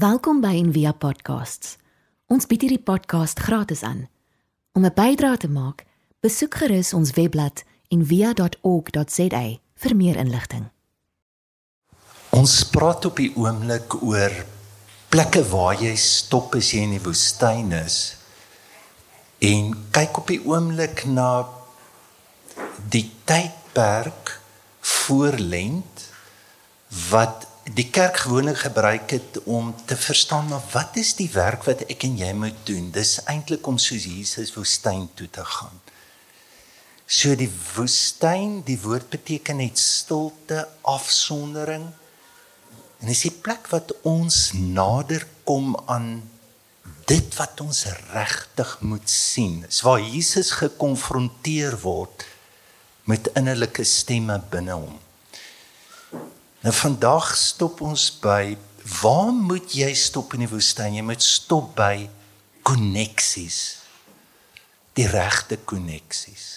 Welkom by Envia Podcasts. Ons bied hierdie podcast gratis aan. Om 'n bydrae te maak, besoek gerus ons webblad en via.org.za vir meer inligting. Ons praat op die oomblik oor plekke waar jy stop as jy in die woestyn is en kyk op die oomblik na die tydperk voor Lent wat die kerk gewoonlik gebruik het om te verstaan maar wat is die werk wat ek en jy moet doen? Dis eintlik om soos Jesus woestyn toe te gaan. So die woestyn, die woord beteken net stilte, afsondering. En dis die plek wat ons nader kom aan dit wat ons regtig moet sien. Dis waar Jesus gekonfronteer word met innerlike stemme binne hom. Nou vandag stop ons by waar moet jy stop in die woestyn? Jy moet stop by koneksies. Die regte koneksies.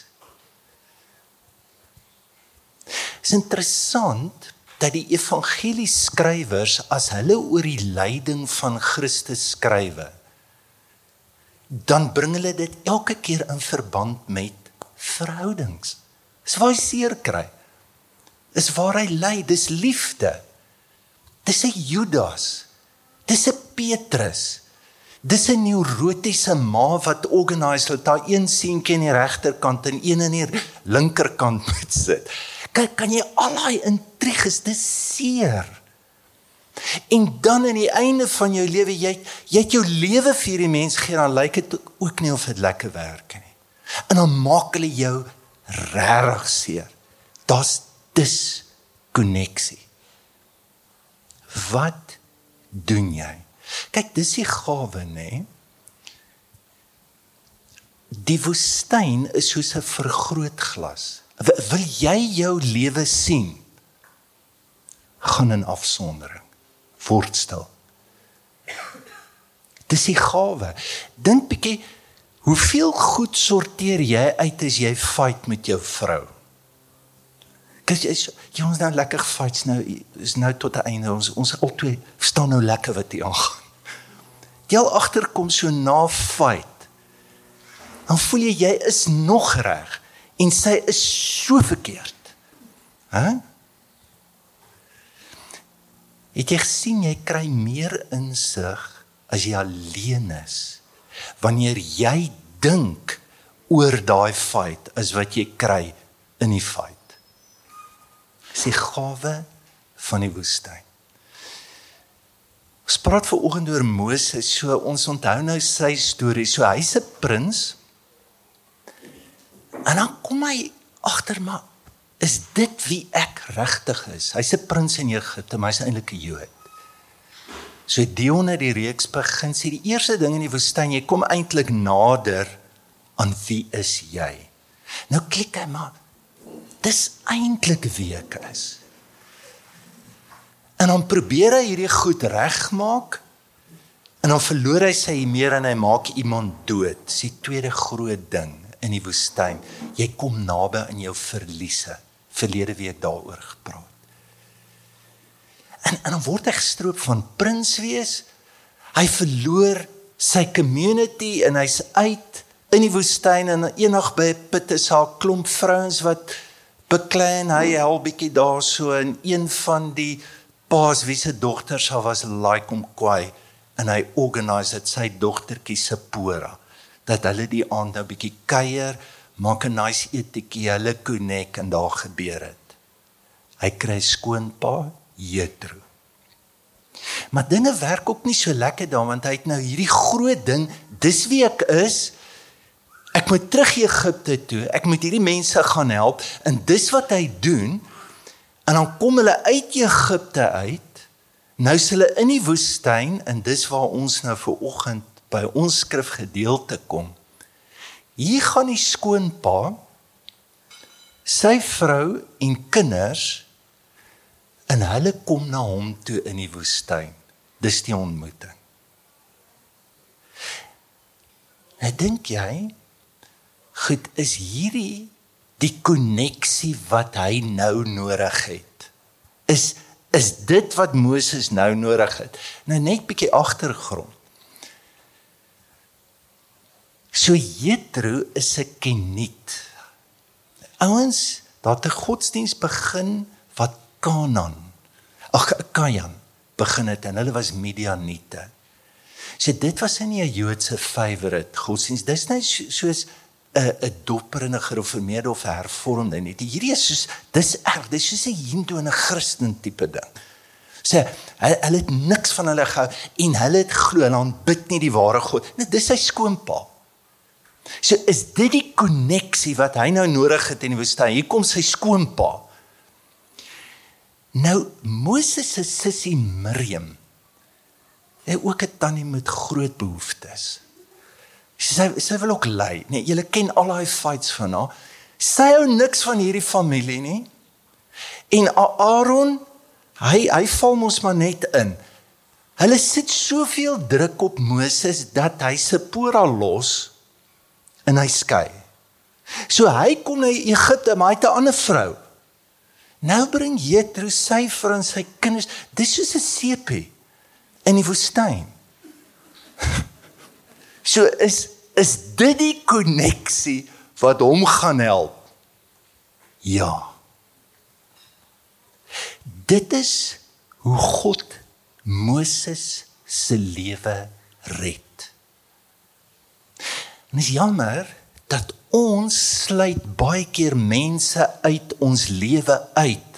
Dit is interessant dat die evangelieskrywers as hulle oor die lyding van Christus skrywe, dan bring hulle dit elke keer in verband met verhoudings. Dis waar hy seer kry is waar hy ly, dis liefde. Dis 'n Judas. Dis 'n Petrus. Dis 'n neurotiese ma wat organise dat daar een seentjie aan die regterkant en een aan die linkerkant moet sit. Kyk, kan jy al daai intriges, dis seer. En dan aan die einde van jou lewe, jy jy het jou lewe vir hierdie mens gee, dan lyk dit ook nie of dit lekker werk nie. En dan maak hulle jou regtig seer. Das dis koneksie. Wat doen jy? Kyk, dis die gawe, nê? Die woestyn is soos 'n vergrootglas. Wil jy jou lewe sien? gaan in afsondering. Word stil. Dis die gawe. Dink bietjie, hoeveel goed sorteer jy uit as jy fight met jou vrou? Kyk jy jy ons nou lekker fights nou is nou tot 'n einde ons ons albei staan nou lekker wat hier aangaan. Jy al agterkom so na fight. Dan voel jy jy is nog reg en sy is so verkeerd. Hæ? Het jy gesien jy kry meer insig as jy alleen is wanneer jy dink oor daai fight as wat jy kry in die fight is die gawe van die woestyn. Ons praat ver oggend oor Moses, so ons onthou nou sy storie. So hy's 'n prins. En dan kom hy agter maar is dit wie ek regtig is? Hy's 'n prins in Egipte, maar hy's eintlik 'n Jood. So Dion het die reeks begin sê die eerste ding in die woestyn, jy kom eintlik nader aan wie is jy? Nou klik hy maar dis eintlik wie ek is. En dan probeer hy hierdie goed regmaak en dan verloor hy sy meer en hy maak iemand dood. Dis die tweede groot ding in die woestyn. Jy kom naby aan jou verliese. Verlede week daaroor gepraat. En en dan word hy gestroop van prins wees. Hy verloor sy community en hy's uit in die woestyn en eendag by 'n put is daar 'n klomp vrouens wat beklei en hy help bietjie daarso en een van die paas wie se dogters haar was like om kwai en hy organise dit. Sy dogtertjie Sepora dat hulle die aand nou bietjie kuier maak 'n nice etetjie hulle connect en daar gebeur dit hy kry skoonpa Jethro. Maar dinge werk ook nie so lekker daar want hy het nou hierdie groot ding dis wie ek is Ek moet terug Egipte toe. Ek moet hierdie mense gaan help en dis wat hy doen. En dan kom hulle uit Egipte uit. Nou is hulle in die woestyn en dis waar ons nou ver oggend by ons skrifgedeelte kom. Hier gaan die skoonpa sy vrou en kinders en hulle kom na hom toe in die woestyn. Dis die ontmoeting. Ek dink jy goed is hierdie die koneksie wat hy nou nodig het is is dit wat Moses nou nodig het. Nou net bietjie agtergrond. So Jethro is 'n keniet. Ouens, daar 'n godsdiens begin wat Kanaan. Ag, Kajan begin het en hulle was Midianiete. So dit was nie 'n Joodse favourite godsdiens. Dis net soos 'n 'n dopper in 'n gereformeerde of hervormde nie. Hierdie is soos dis erg, dis soos 'n hindoe en 'n Christen tipe ding. Sê, hulle, hulle het niks van hulle gehou en hulle het glo en aanbid nie die ware God. Net dis sy skoonpa. So is dit die koneksie wat hy nou nodig het in die woestyn. Hier kom sy skoonpa. Nou Moses se sussie Miriam. Hy ook 'n tannie met groot behoeftes. Sy sy wil ook lei. Nee, julle ken al daai fights van haar. Sy hou niks van hierdie familie nie. En Aaron, hy hy val mos maar net in. Hulle sit soveel druk op Moses dat hy Sipora los en hy skei. So hy kom na Egipte, maar hy het 'n ander vrou. Nou bring Jethro sy vrou en sy kinders. Dis soos 'n sepie in die woestyn. So is is dit die koneksie wat hom gaan help? Ja. Dit is hoe God Moses se lewe red. En is jammer dat ons sluit baie keer mense uit ons lewe uit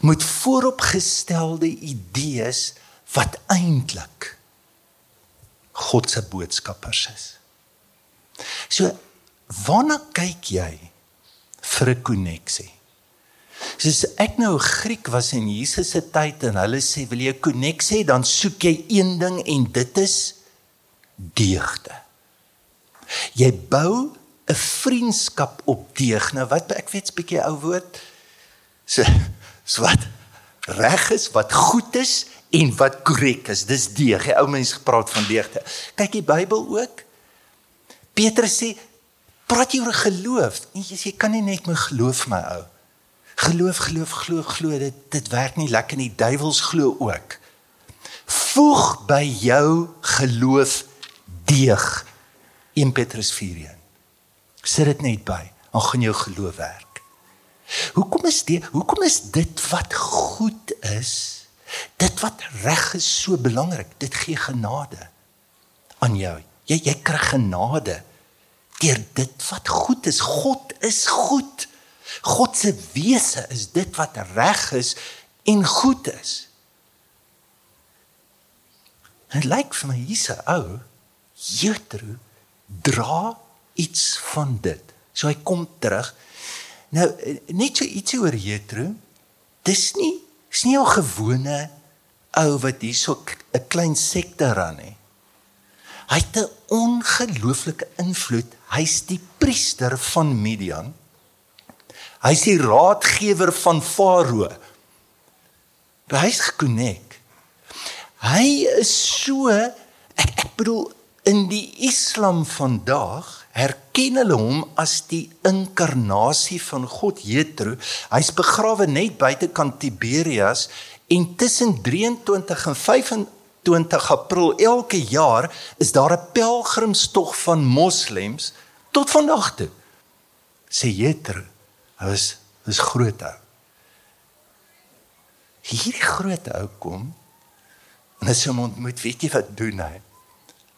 met vooropgestelde idees wat eintlik God se boodskappers is. So waarna kyk jy vir 'n koneksie? Soos ek nou 'n Griek was in Jesus se tyd en hulle sê wil jy 'n koneksie dan soek jy een ding en dit is deugde. Jy bou 'n vriendskap op deeg. Nou wat ek weet 'n bietjie ou woord. So so wat reg is, wat goed is en wat korrek is. Dis deeg. Die ou mense gepraat van deegte. Kyk die Bybel ook. Petrus sê praat jy oor geloof? Nee, jy kan nie net met geloof my ou. Geloof, geloof, glo, glo dit dit werk nie lekker nie. Duiwels glo ook. Voeg by jou geloof deeg 1 Petrus 4:1. Sit dit net by, dan gaan jou geloof werk. Hoekom is dit? Hoekom is dit wat goed is? Dit wat reg is so belangrik. Dit gee genade aan jou. Jy jy kry genade deur dit wat goed is. God is goed. God se wese is dit wat reg is en goed is. Dit lyk vir my hier's 'n ou Jethro dra iets van dit. So hy kom terug. Nou net so ietsie oor Jethro. Dis nie is nie 'n gewone ou wat hierso 'n klein sekte ran nie. Hy het 'n ongelooflike invloed. Hy's die priester van Midian. Hy's die raadgewer van Farao. Hy's gekonnek. Hy is so ek ek bedoel In die Islam vandag herken hulle hom as die inkarnasie van God Jethro. Hy's begrawe net buite kan Tiberias en tussen 23 en 25 April elke jaar is daar 'n pelgrimstog van moslems tot vandag toe. Sê Jethro, hy was is groot ou. Hierdie groot ou kom en as hy hom ontmoet, weet jy wat doen hy?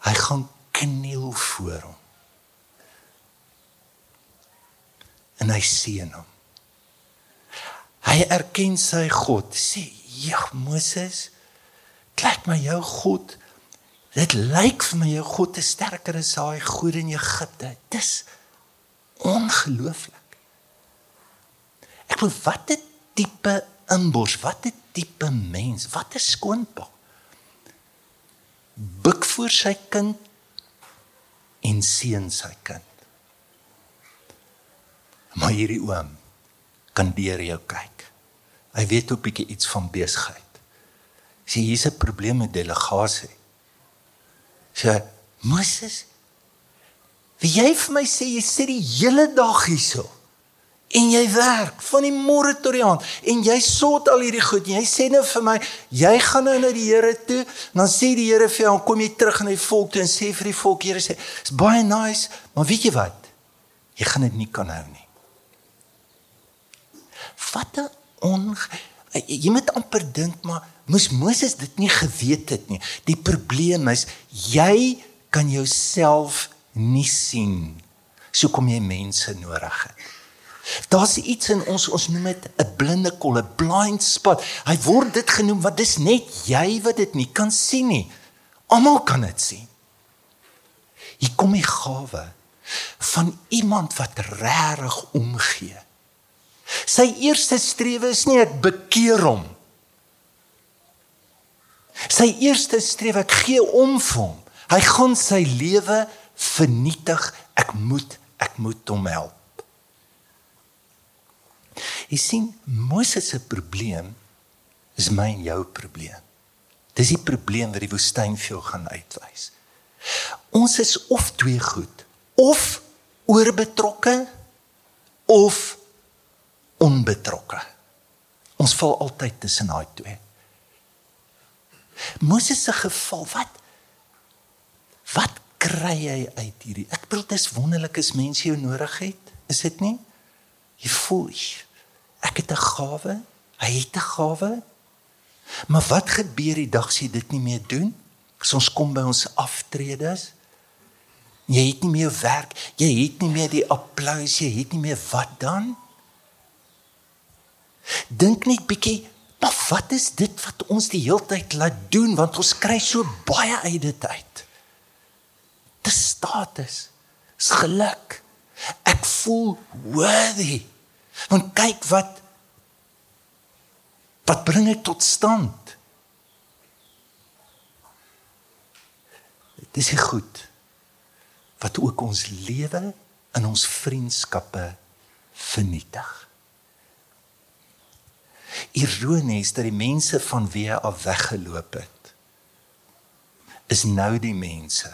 Hy gaan kniel voor hom. En hy seën hom. Hy erken sy God. Sê, "Ja, Moses, kyk maar jou God. Dit lyk vir my jou God is sterker as daai goed in Egipte. Dis ongelooflik." Ek wil wat 'n tipe inbors, wat 'n tipe mens, wat 'n skoonpa buig voor sy kind en seën sy kind. Maar hierdie oom kan deur jou kyk. Hy weet ook bietjie iets van besigheid. Sê hier's 'n probleem met delegasie. Sê Moses, wie jy vir my sê jy sit die hele dag hierso En jy werk van die môre tot die aand en jy sort al hierdie goed. Jy sê nou vir my, jy gaan nou na die Here toe, dan sê die Here vir jou, kom jy terug na die volk toe en sê vir die volk, Here sê, "It's baie nice, maar weet jy wat? Jy gaan dit nie kan hou nie." Wat 'n on jy moet amper dink maar moes Moses dit nie geweet het nie. Die probleem is jy kan jouself nie sien. So kom jy mense nodig het. Daar's iets in ons ons noem dit 'n blinde kol, 'n blind spot. Hy word dit genoem want dis net jy wat dit nie kan sien nie. Almal kan dit sien. Hier kom die gawe van iemand wat regtig omgee. Sy eerste strewe is nie ek bekeer hom. Sy eerste strewe ek gee om vir hom. Hy gaan sy lewe vernietig. Ek moet ek moet hom help. Jy sien Moses se probleem is my en jou probleem. Dis die probleem wat die woestyn vir jou gaan uitwys. Ons is of twee goed, of oorbetrokke of onbetrokke. Ons val altyd tussen daai twee. Moses se geval, wat wat kry hy uit hierdie? Ek bedoel dit is wonderlik as mense jou nodig het, is dit nie? Jy voel ek het 'n gawe, hy het 'n gawe. Maar wat gebeur die dag as jy dit nie meer doen? As ons kom by ons aftredes, jy het nie meer werk, jy het nie meer die applous, jy het nie meer wat dan? Dink net bietjie, maar wat is dit wat ons die hele tyd laat doen want ons kry so baie uit dit uit. Dis status, is geluk. Ek voel worthy. Want kyk wat wat bring dit tot stand? Dis goed wat ook ons lewe in ons vriendskappe vernietig. Ironies dat die mense van wie hy af weggeloop het is nou die mense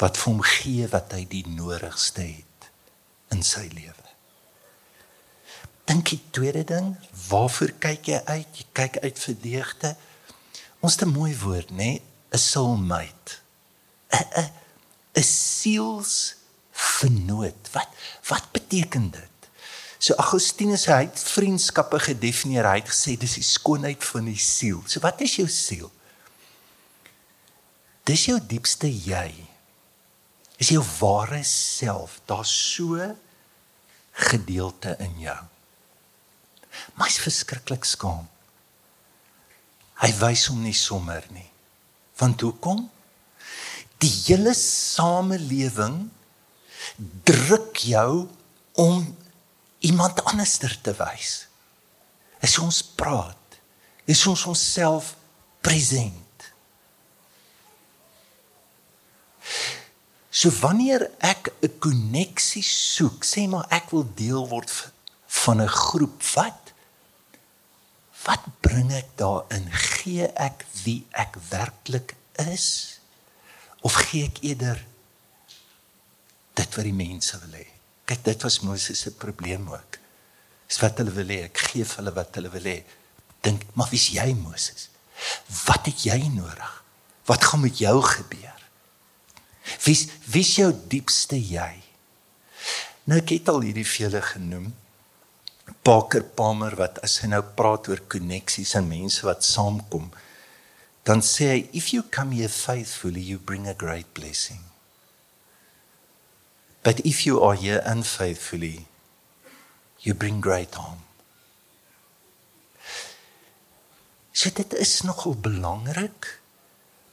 wat vir hom gee wat hy die nodigste het in sy lewe. Dink die tweede ding, waarvoor kyk jy uit? Jy kyk uit vir deugde. Ons het 'n mooi woord, nê? 'n soulmate. 'n 'n siels vernoot. Wat wat beteken dit? So Augustinus hy het vriendskappe gedefinieer. Hy het gesê dis die skoonheid van die siel. So wat is jou siel? Dis jou diepste jy. Is jou ware self. Daar's so gedeelte in jou. Maar hy's verskriklik skaam. Hy wys hom nie sommer nie. Want hoekom? Die hele samelewing druk jou om iemand anderster te wys. As ons praat, is ons onsself present. So wanneer ek 'n koneksie soek, sê maar ek wil deel word van 'n groep wat wat bring ek daarin? Gee ek wie ek werklik is of gee ek eerder dit wat die mense wil hê? Kyk, dit was Moses se probleem ook. Dis wat hulle wil hê, ek gee vir hulle wat hulle wil hê. Dink, maar wie's jy Moses? Wat het jy nodig? Wat gaan met jou gebeur? Wie's wie's jou diepste jy? Nou ek het al hierdie vele genoem. Parker Palmer wat as hy nou praat oor koneksies en mense wat saamkom, dan sê hy if you come here faithfully you bring a great blessing. But if you are here unfaithfully, you bring great harm. So dit is nogal belangrik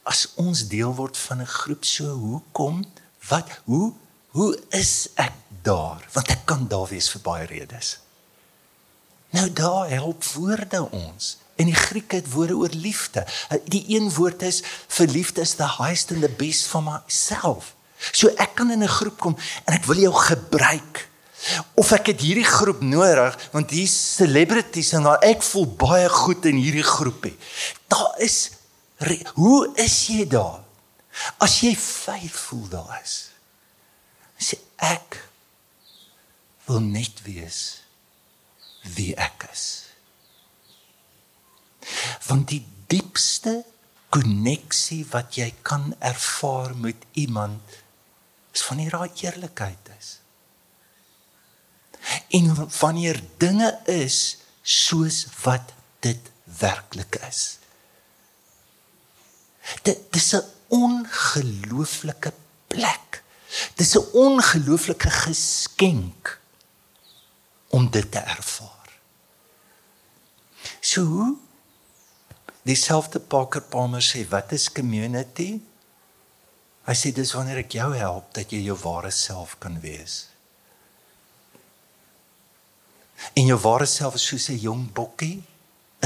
as ons deel word van 'n groep so hoekom wat hoe hoe is ek daar want ek kan daar wees vir baie redes. Nou daar help woorde ons. En die Griek het woorde oor liefde. Die een woord is vir liefde is the highest and the best for myself. So ek kan in 'n groep kom en ek wil jou gebruik. Of ek het hierdie groep nodig want hier's celebrities en daar ek voel baie goed in hierdie groepie. Daar is hoe is jy daar? As jy faithful daar is. Sê ek wil net wees wie ek is. Want die diepste koneksie wat jy kan ervaar met iemand is wanneer daar eerlikheid is. En wanneer dinge is soos wat dit werklik is. Dit dis 'n ongelooflike plek. Dis 'n ongelooflike geskenk om dit te ervaar. So dieselfde Parker Palmer sê wat is community? Hy sê dis wanneer ek jou help dat jy jou ware self kan wees. En jou ware self is soos 'n jong bokkie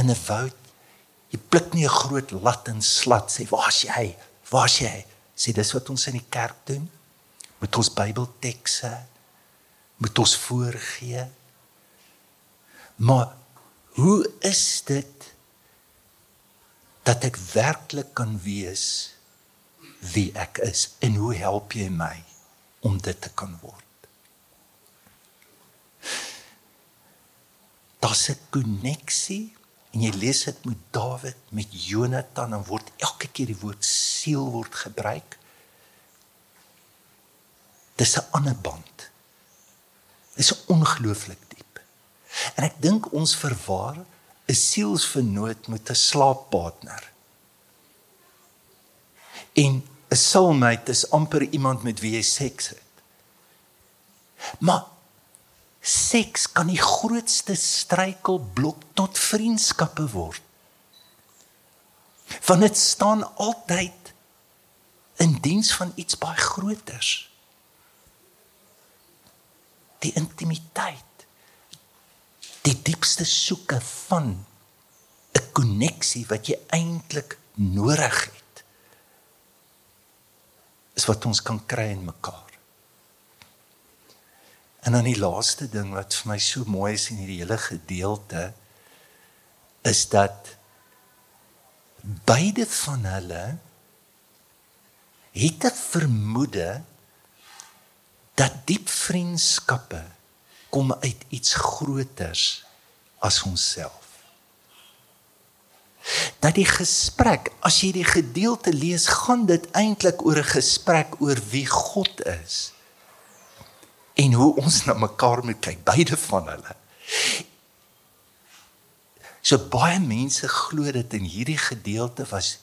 in 'n woud. Jy pluk nie 'n groot lat en slat sê waar's jy? Waar's jy? Sê dis wat ons in die kerk doen met ons Bybeltekste met ons voorgee. Maar hoe is dit dat ek werklik kan wees wie ek is en hoe help jy my om dit te kan word? Daar's 'n koneksie en jy lees dit met Dawid, met Jonathan en word elke keer die woord siel word gebruik. Dis 'n ander band. Dis ongelooflik diep. En ek dink ons verwar 'n sielsvernoot met 'n slaappartner. En 'n soulmate is amper iemand met wie jy seks het. Maar seks kan die grootste struikelblok tot vriendskappe word. Want dit staan altyd in diens van iets baie groters. Die intimiteit die diepste soeke van 'n koneksie wat jy eintlik nodig het is wat ons kan kry in mekaar. En dan die laaste ding wat vir my so mooi is in hierdie hele gedeelte is dat beide van hulle het 'n vermoede dat diep vriendskappe kom uit iets groters as onsself. Dat die gesprek, as jy die gedeelte lees, gaan dit eintlik oor 'n gesprek oor wie God is en hoe ons na mekaar moet kyk, beide van hulle. So baie mense glo dit in hierdie gedeelte was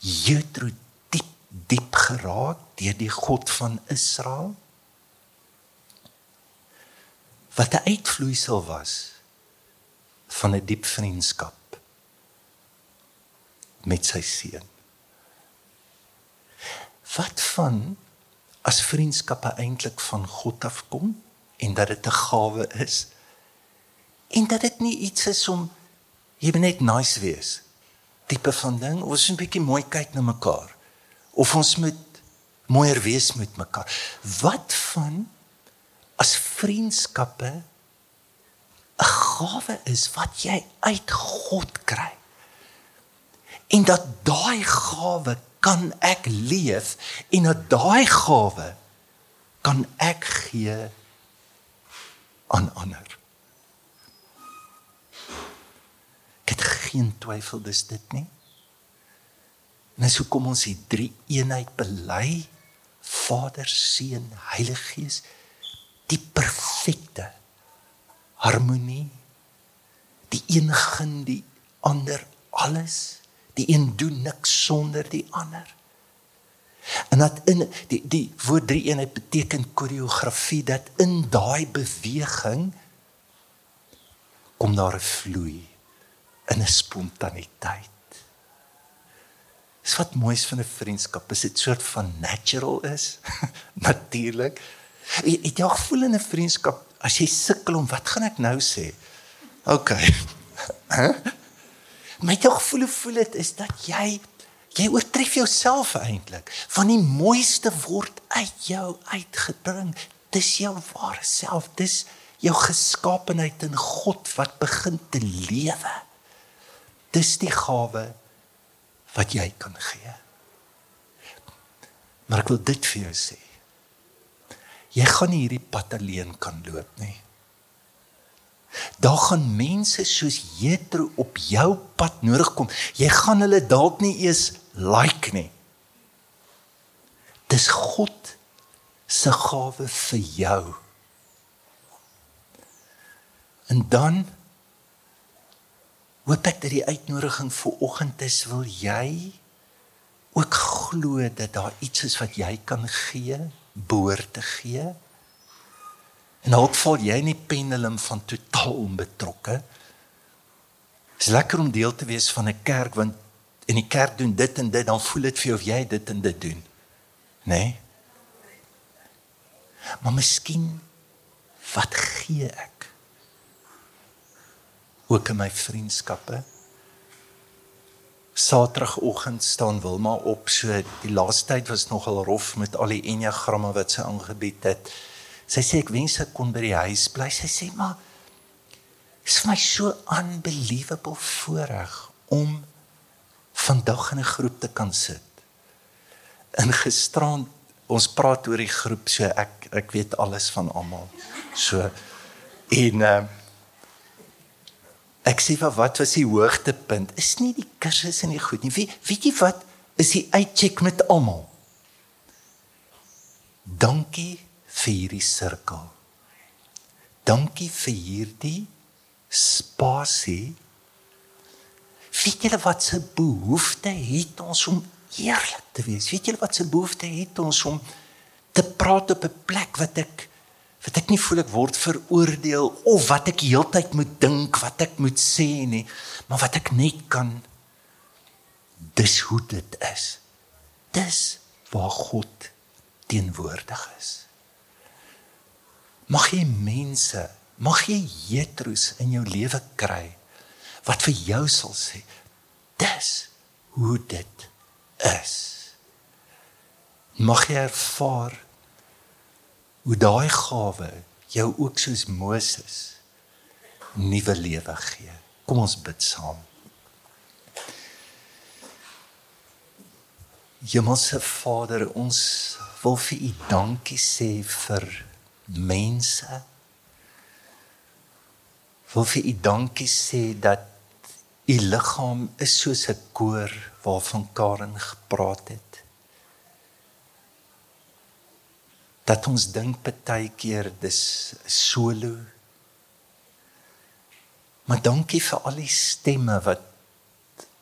Jethro diep diep geraak deur die God van Israel wat 'n uitvloeisel was van 'n diep vriendskap met sy seun. Wat van as vriendskappe eintlik van God afkom en dat dit 'n gawe is en dat dit nie iets is om jy net nice wees tipe van ding ons moet 'n bietjie mooi kyk na mekaar of ons moet mooier wees met mekaar wat van as vriendskappe 'n gawe is wat jy uit God kry. En dat daai gawe kan ek leef en dat daai gawe kan ek gee aan ander. Ek het geen twyfel dis dit nie. Net so kom ons die drie eenheid bely Vader, Seun, Heilige Gees die perfekte harmonie die een gun die ander alles die een doen niks sonder die ander en dat in die die woord drie eenheid beteken koreografie dat in daai beweging kom daar 'n vloei in 'n spontaniteit Dis wat moois van 'n vriendskap, is dit soort van natural is, natuurlik. Het jy gevoel in 'n vriendskap as jy sukkel om wat gaan ek nou sê? OK. Hæ? My tog voel voel dit is dat jy jy oortref jouself eintlik. Van die mooiste word uit jou uitgebring. Dis jou ware self. Dis jou geskaapenheid in God wat begin te lewe. Dis die gawe wat jy kan gee. Maar ek wil dit vir jou sê jy gaan nie hierdie pad alleen kan loop nie. Daar gaan mense soos Jethro op jou pad nodig kom. Jy gaan hulle dalk nie eens like nie. Dis God se gawe vir jou. En dan hoop ek dat die uitnodiging vir oggend is wil jy ook glo dat daar iets is wat jy kan gee, behoort te gee. En dalk val jy in die pendulum van totaal onbetrokke. Dit is lekker om deel te wees van 'n kerk want in die kerk doen dit en dit dan voel dit vir jou of jy dit en dit doen. Né? Nee? Maar miskien wat gee ek? Ook in my vriendskappe. Saterdagoggend staan Wilma op, so die laaste tyd was nogal rof met al die enneagramme wat sy aangebied het. Sy sê ek wens ek kon by die huis bly. Sy sê maar is vir my so unbelievable voorreg om vandag in 'n groep te kan sit. In gisterand ons praat oor die groep, so ek ek weet alles van almal. So en uh, ek sê vir wat was die hoogtepunt? Is nie die kursus en die goed nie. Wie weet jy wat is die uitcheck met almal? Dankie vir hierdie sirkel. Dankie vir hierdie spasie. Weet julle wat se behoefte het ons om eerlik te wees? Weet julle wat se behoefte het ons om te praat op 'n plek wat ek wat ek nie voel ek word veroordeel of wat ek heeltyd moet dink, wat ek moet sê nie, maar wat ek net kan dis hoe dit is. Dis waar God teenwoordig is mag jy mense, mag jy Jetrus in jou lewe kry wat vir jou sal sê dis hoe dit is. Mag jy ervaar hoe daai gawe jou ook soos Moses nuwe lewe gee. Kom ons bid saam. Hemelse Vader, ons wil vir U dankie sê vir mense wil vir u dankie sê dat u liggaam is soos 'n koor waarvan Karen gepraat het dat ons dink baie keer dis solo maar dankie vir al die stemme wat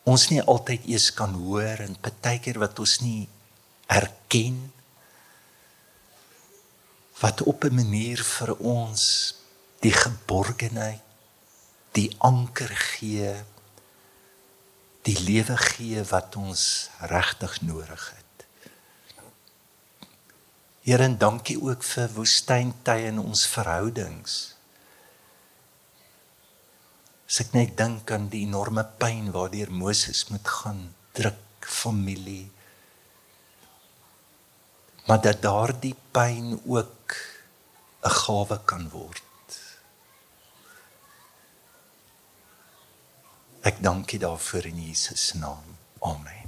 ons nie altyd eers kan hoor en baie keer wat ons nie erken wat op 'n manier vir ons die geborgenheid, die anker gee, die lewe gee wat ons regtig nodig het. Here, en dankie ook vir woestyntye in ons verhoudings. As ek net dink aan die enorme pyn waardeur Moses moet gaan, druk familie, maar dat daardie pyn ook 'n gawe kan word. Ek dank U daarvoor in Jesus naam. Amen.